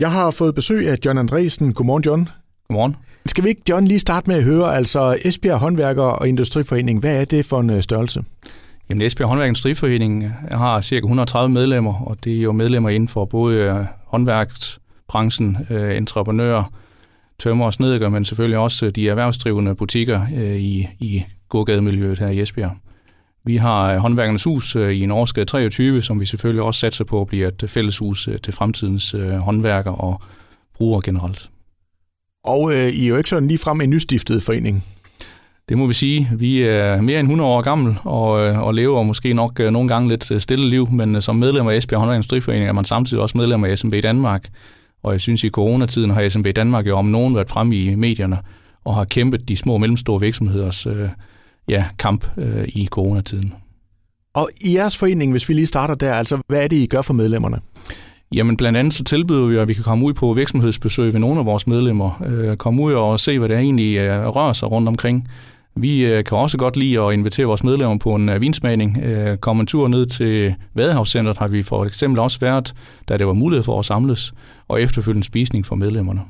Jeg har fået besøg af John Andresen. Godmorgen, John. Godmorgen. Skal vi ikke, John, lige starte med at høre, altså Esbjerg Håndværker og Industriforening, hvad er det for en øh, størrelse? Jamen Esbjerg Håndværk Industriforening har ca. 130 medlemmer, og det er jo medlemmer inden for både øh, håndværksbranchen, øh, entreprenører, tømmer og snedker, men selvfølgelig også de erhvervsdrivende butikker i, i gågademiljøet her i Esbjerg. Vi har håndværkernes hus i en årsgade 23, som vi selvfølgelig også satser på at blive et fælleshus til fremtidens håndværker og brugere generelt. Og øh, I er jo ikke sådan lige frem en nystiftet forening. Det må vi sige. Vi er mere end 100 år gammel og, øh, og lever måske nok øh, nogle gange lidt øh, stille liv, men som medlem af Esbjerg Håndværk Industriforening er man samtidig også medlem af SMB Danmark. Og jeg synes, i coronatiden har SMB Danmark jo om nogen været fremme i medierne og har kæmpet de små og mellemstore virksomheders ja, kamp i coronatiden. Og i jeres forening, hvis vi lige starter der, altså hvad er det, I gør for medlemmerne? Jamen blandt andet så tilbyder vi, at vi kan komme ud på virksomhedsbesøg ved nogle af vores medlemmer, øh, komme ud og se, hvad det egentlig øh, rører sig rundt omkring. Vi øh, kan også godt lide at invitere vores medlemmer på en øh, vinsmagning. Øh, komme en tur ned til Vadehavscenteret har vi for eksempel også været, da det var mulighed for at samles, og efterfølgende spisning for medlemmerne.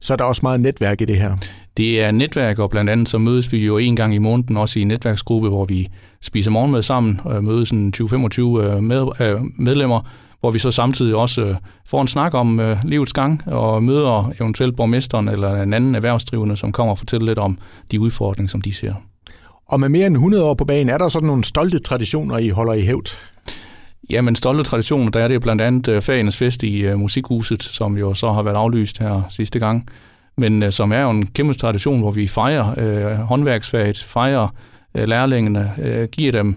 Så er der også meget netværk i det her? Det er netværk, og blandt andet så mødes vi jo en gang i måneden også i en netværksgruppe, hvor vi spiser morgenmad sammen og mødes 20-25 medlemmer, hvor vi så samtidig også øh, får en snak om øh, livets gang og møder eventuelt borgmesteren eller en anden erhvervsdrivende, som kommer og fortæller lidt om de udfordringer, som de ser. Og med mere end 100 år på banen, er der sådan nogle stolte traditioner, I holder i hævd? Ja, men stolte traditioner, der er det blandt andet øh, Fagernes Fest i Musikhuset, som jo så har været aflyst her sidste gang, men øh, som er jo en kæmpe tradition, hvor vi fejrer øh, håndværksfaget, fejrer øh, lærlingene, øh, giver dem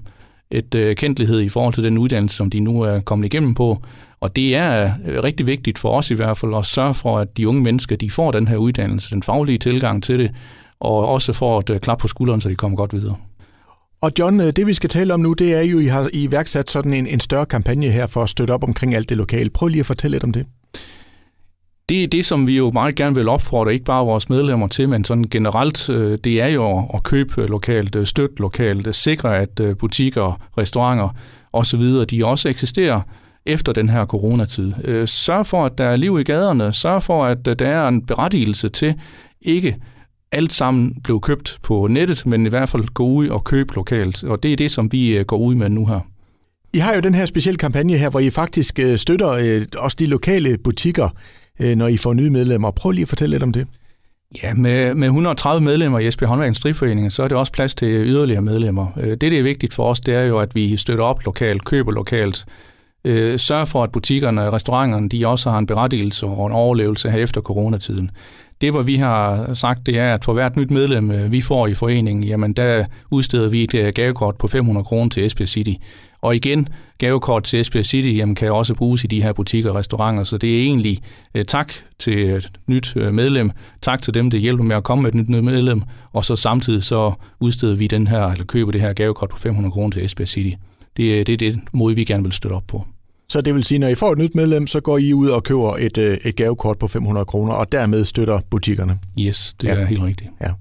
et øh, kendtlighed i forhold til den uddannelse, som de nu er kommet igennem på. Og det er øh, rigtig vigtigt for os i hvert fald at sørge for, at de unge mennesker de får den her uddannelse, den faglige tilgang til det, og også får et øh, klap på skulderen, så de kommer godt videre. Og John, øh, det vi skal tale om nu, det er jo, I har iværksat sådan en, en større kampagne her for at støtte op omkring alt det lokale. Prøv lige at fortælle lidt om det det er det, som vi jo meget gerne vil opfordre ikke bare vores medlemmer til, men sådan generelt, øh, det er jo at købe lokalt, øh, støtte lokalt, øh, sikre, at butikker, restauranter osv., de også eksisterer efter den her coronatid. Sørg for, at der er liv i gaderne. Sørg for, at der er en berettigelse til ikke alt sammen blev købt på nettet, men i hvert fald gå ud og købe lokalt. Og det er det, som vi går ud med nu her. I har jo den her specielle kampagne her, hvor I faktisk støtter også de lokale butikker Øh, når I får nye medlemmer. Prøv lige at fortælle lidt om det. Ja, med, med 130 medlemmer i Esbjerg Håndværk Industriforening, så er det også plads til yderligere medlemmer. Øh, det, der er vigtigt for os, det er jo, at vi støtter op lokalt, køber lokalt, øh, sørger for, at butikkerne og restauranterne, de også har en berettigelse og en overlevelse her efter coronatiden. Det, hvor vi har sagt, det er, at for hvert nyt medlem, øh, vi får i foreningen, jamen der udsteder vi et gavekort på 500 kroner til Esbjerg City. Og igen, gavekort til Esbjerg City jamen, kan også bruges i de her butikker og restauranter, så det er egentlig uh, tak til et nyt uh, medlem, tak til dem, der hjælper med at komme med et nyt medlem, og så samtidig så udsteder vi den her, eller køber det her gavekort på 500 kroner til Esbjerg City. Det, det er det måde, vi gerne vil støtte op på. Så det vil sige, når I får et nyt medlem, så går I ud og køber et, et gavekort på 500 kroner, og dermed støtter butikkerne? Yes, det ja. er helt rigtigt. Ja.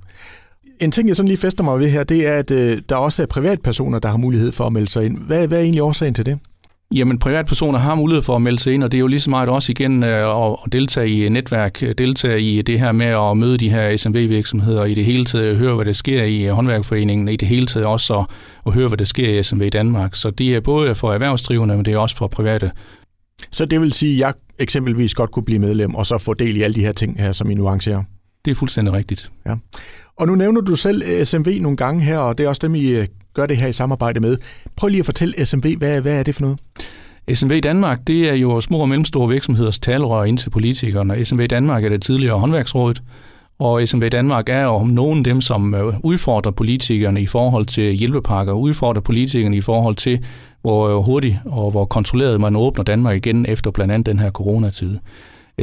En ting, jeg sådan lige fester mig ved her, det er, at øh, der også er privatpersoner, der har mulighed for at melde sig ind. Hvad, hvad er egentlig årsagen til det? Jamen, privatpersoner har mulighed for at melde sig ind, og det er jo lige så meget også igen øh, at deltage i netværk, deltage i det her med at møde de her SMV-virksomheder, i det hele taget høre, hvad der sker i håndværkerforeningen, i det hele taget også at, at høre, hvad der sker i SMV i Danmark. Så det er både for erhvervsdrivende, men det er også for private. Så det vil sige, at jeg eksempelvis godt kunne blive medlem, og så få del i alle de her ting her, som I nu arrangerer? Det er fuldstændig rigtigt. Ja. Og nu nævner du selv øh, SMV nogle gange her, og det er også dem, I øh, gør det her i samarbejde med. Prøv lige at fortælle SMV, hvad, hvad er det for noget? SMV Danmark, det er jo små og mellemstore virksomheders talerør ind til politikerne. SMV Danmark er det tidligere håndværksrådet, og SMV Danmark er jo nogen af dem, som øh, udfordrer politikerne i forhold til hjælpepakker, udfordrer politikerne i forhold til, hvor hurtigt og hvor kontrolleret man åbner Danmark igen efter blandt andet den her coronatid.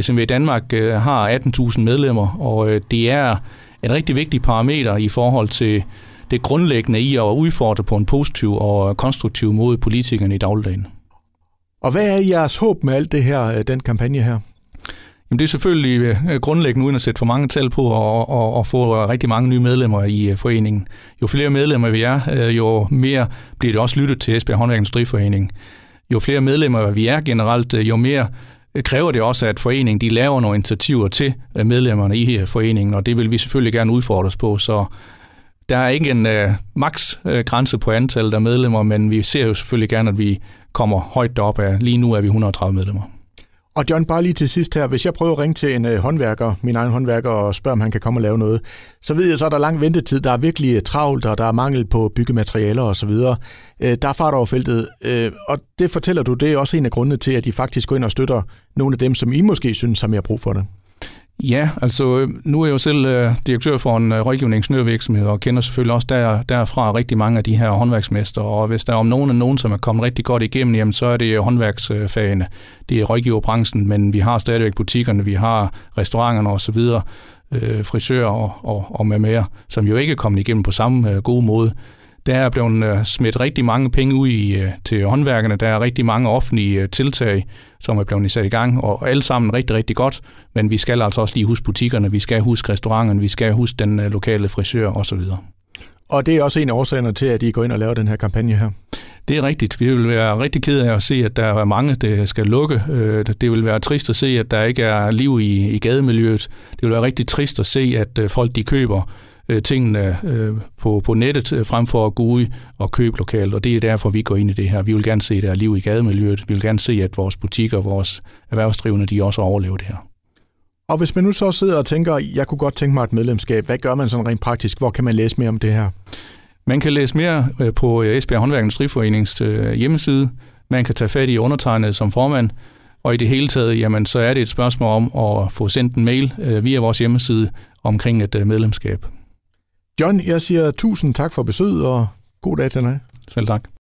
SMV Danmark har 18.000 medlemmer, og det er et rigtig vigtigt parameter i forhold til det grundlæggende i at udfordre på en positiv og konstruktiv måde politikerne i dagligdagen. Og hvad er jeres håb med alt det her, øh, den kampagne her? Jamen det er selvfølgelig øh, grundlæggende, uden at sætte for mange tal på, og, og, og få rigtig mange nye medlemmer i øh, foreningen. Jo flere medlemmer vi er, jo mere bliver det også lyttet til Esbjerg Håndværk Industriforening. Jo flere medlemmer vi er generelt, jo mere Øh, kræver det også, at foreningen de laver nogle initiativer til øh, medlemmerne i øh, foreningen, og det vil vi selvfølgelig gerne udfordres på. Så der er ikke en uh, maks grænse på antallet af medlemmer, men vi ser jo selvfølgelig gerne, at vi kommer højt derop af. Lige nu er vi 130 medlemmer. Og John, bare lige til sidst her, hvis jeg prøver at ringe til en øh, håndværker, min egen håndværker, og spørge, om han kan komme og lave noget, så ved jeg så, at der er lang ventetid, der er virkelig øh, travlt, og der er mangel på byggematerialer osv. Øh, der er fart over feltet, øh, og det fortæller du, det er også en af grundene til, at I faktisk går ind og støtter nogle af dem, som I måske synes har mere brug for det. Ja, altså øh, nu er jeg jo selv øh, direktør for en øh, og kender selvfølgelig også der, derfra rigtig mange af de her håndværksmester. Og hvis der er om nogen af nogen, som er kommet rigtig godt igennem, jamen, så er det øh, håndværksfagene. Det er rådgiverbranchen, men vi har stadigvæk butikkerne, vi har restauranterne osv., øh, frisører og, og, og med mere, som jo ikke er kommet igennem på samme øh, gode måde. Der er blevet øh, smidt rigtig mange penge ud i, øh, til håndværkerne. Der er rigtig mange offentlige øh, tiltag, som er blevet sat i gang, og alle sammen rigtig, rigtig godt. Men vi skal altså også lige huske butikkerne, vi skal huske restauranterne, vi skal huske den lokale frisør osv. Og det er også en af årsagerne til, at I går ind og laver den her kampagne her. Det er rigtigt. Vi vil være rigtig ked af at se, at der er mange, der skal lukke. Det vil være trist at se, at der ikke er liv i, i gademiljøet. Det vil være rigtig trist at se, at folk de køber øh, tingene øh, på, på nettet, øh, frem for at gå ud og købe lokalt, og det er derfor, vi går ind i det her. Vi vil gerne se, at der er liv i gademiljøet. Vi vil gerne se, at vores butikker, vores erhvervsdrivende, de også overlever det her. Og hvis man nu så sidder og tænker, jeg kunne godt tænke mig et medlemskab, hvad gør man sådan rent praktisk? Hvor kan man læse mere om det her? Man kan læse mere øh, på Esbjerg Håndværk Industriforeningens hjemmeside. Man kan tage fat i undertegnet som formand, og i det hele taget, jamen, så er det et spørgsmål om at få sendt en mail via vores hjemmeside omkring et medlemskab. John, jeg siger tusind tak for besøget, og god dag til dig. Selv tak.